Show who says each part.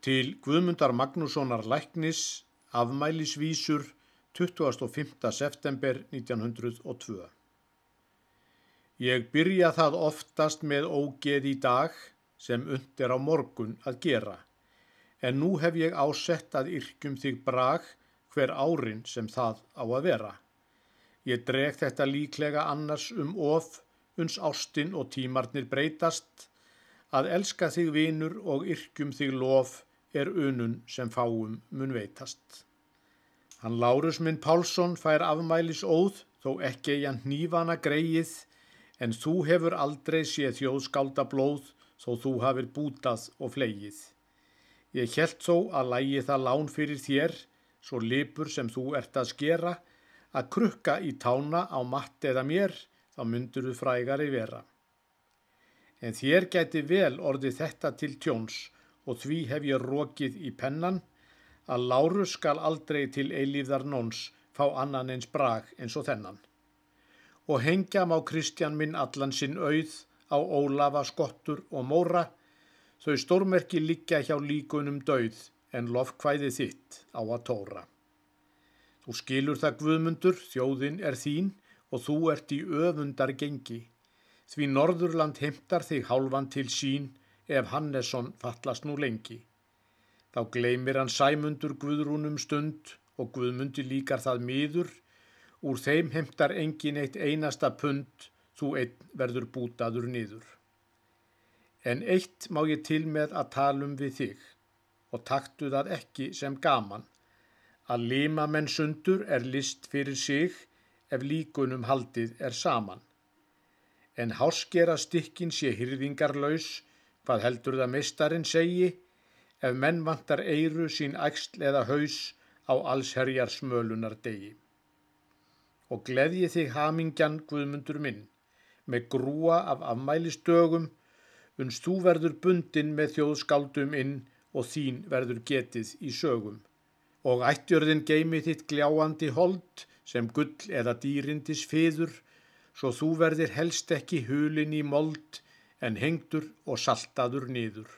Speaker 1: til Guðmundar Magnússonar Læknis afmælisvísur 25. september 1902. Ég byrja það oftast með ógeð í dag sem und er á morgun að gera, en nú hef ég ásett að yrkjum þig brag hver árin sem það á að vera. Ég dreg þetta líklega annars um of, uns ástinn og tímarnir breytast, að elska þig vinur og yrkjum þig lof, er unun sem fáum mun veitast. Hann Lárus minn Pálsson fær afmælis óð þó ekki ég hann nývana greið en þú hefur aldrei séð þjóðskálda blóð þó þú hafir bútað og flegið. Ég held þó að lægi það lán fyrir þér, svo lipur sem þú ert að skera, að krukka í tána á matt eða mér, þá myndur þú frægari vera. En þér gæti vel orðið þetta til tjóns og því hef ég rókið í pennan að Láru skal aldrei til eilíðar nóns fá annan eins brag eins og þennan. Og hengja má Kristján minn allan sinn auð á Ólafa skottur og móra, þau stórmerki liggja hjá líkunum dauð en lofkvæði þitt á að tóra. Þú skilur það guðmundur, þjóðin er þín og þú ert í öfundar gengi, því Norðurland heimtar þig hálfan til sín ef Hannesson fallast nú lengi. Þá gleymir hann sæmundur Guðrúnum stund og Guðmundi líkar það miður, úr þeim heimtar engin eitt einasta pund, þú einn verður bútaður niður. En eitt má ég til með að talum við þig og taktu það ekki sem gaman, að lima menn sundur er list fyrir sig ef líkunum haldið er saman. En háskera stykkin sé hyrðingarlaus Hvað heldur það mistarinn segi ef menn vantar eiru sín ægsl eða haus á allsherjar smölunar degi. Og gleðji þig hamingjan Guðmundur minn með grúa af afmælistögum unst þú verður bundin með þjóðskáldum inn og þín verður getið í sögum. Og ættjörðin geimi þitt gljáandi hold sem gull eða dýrindis fiður svo þú verðir helst ekki hulin í mold en hengdur og saltaður niður.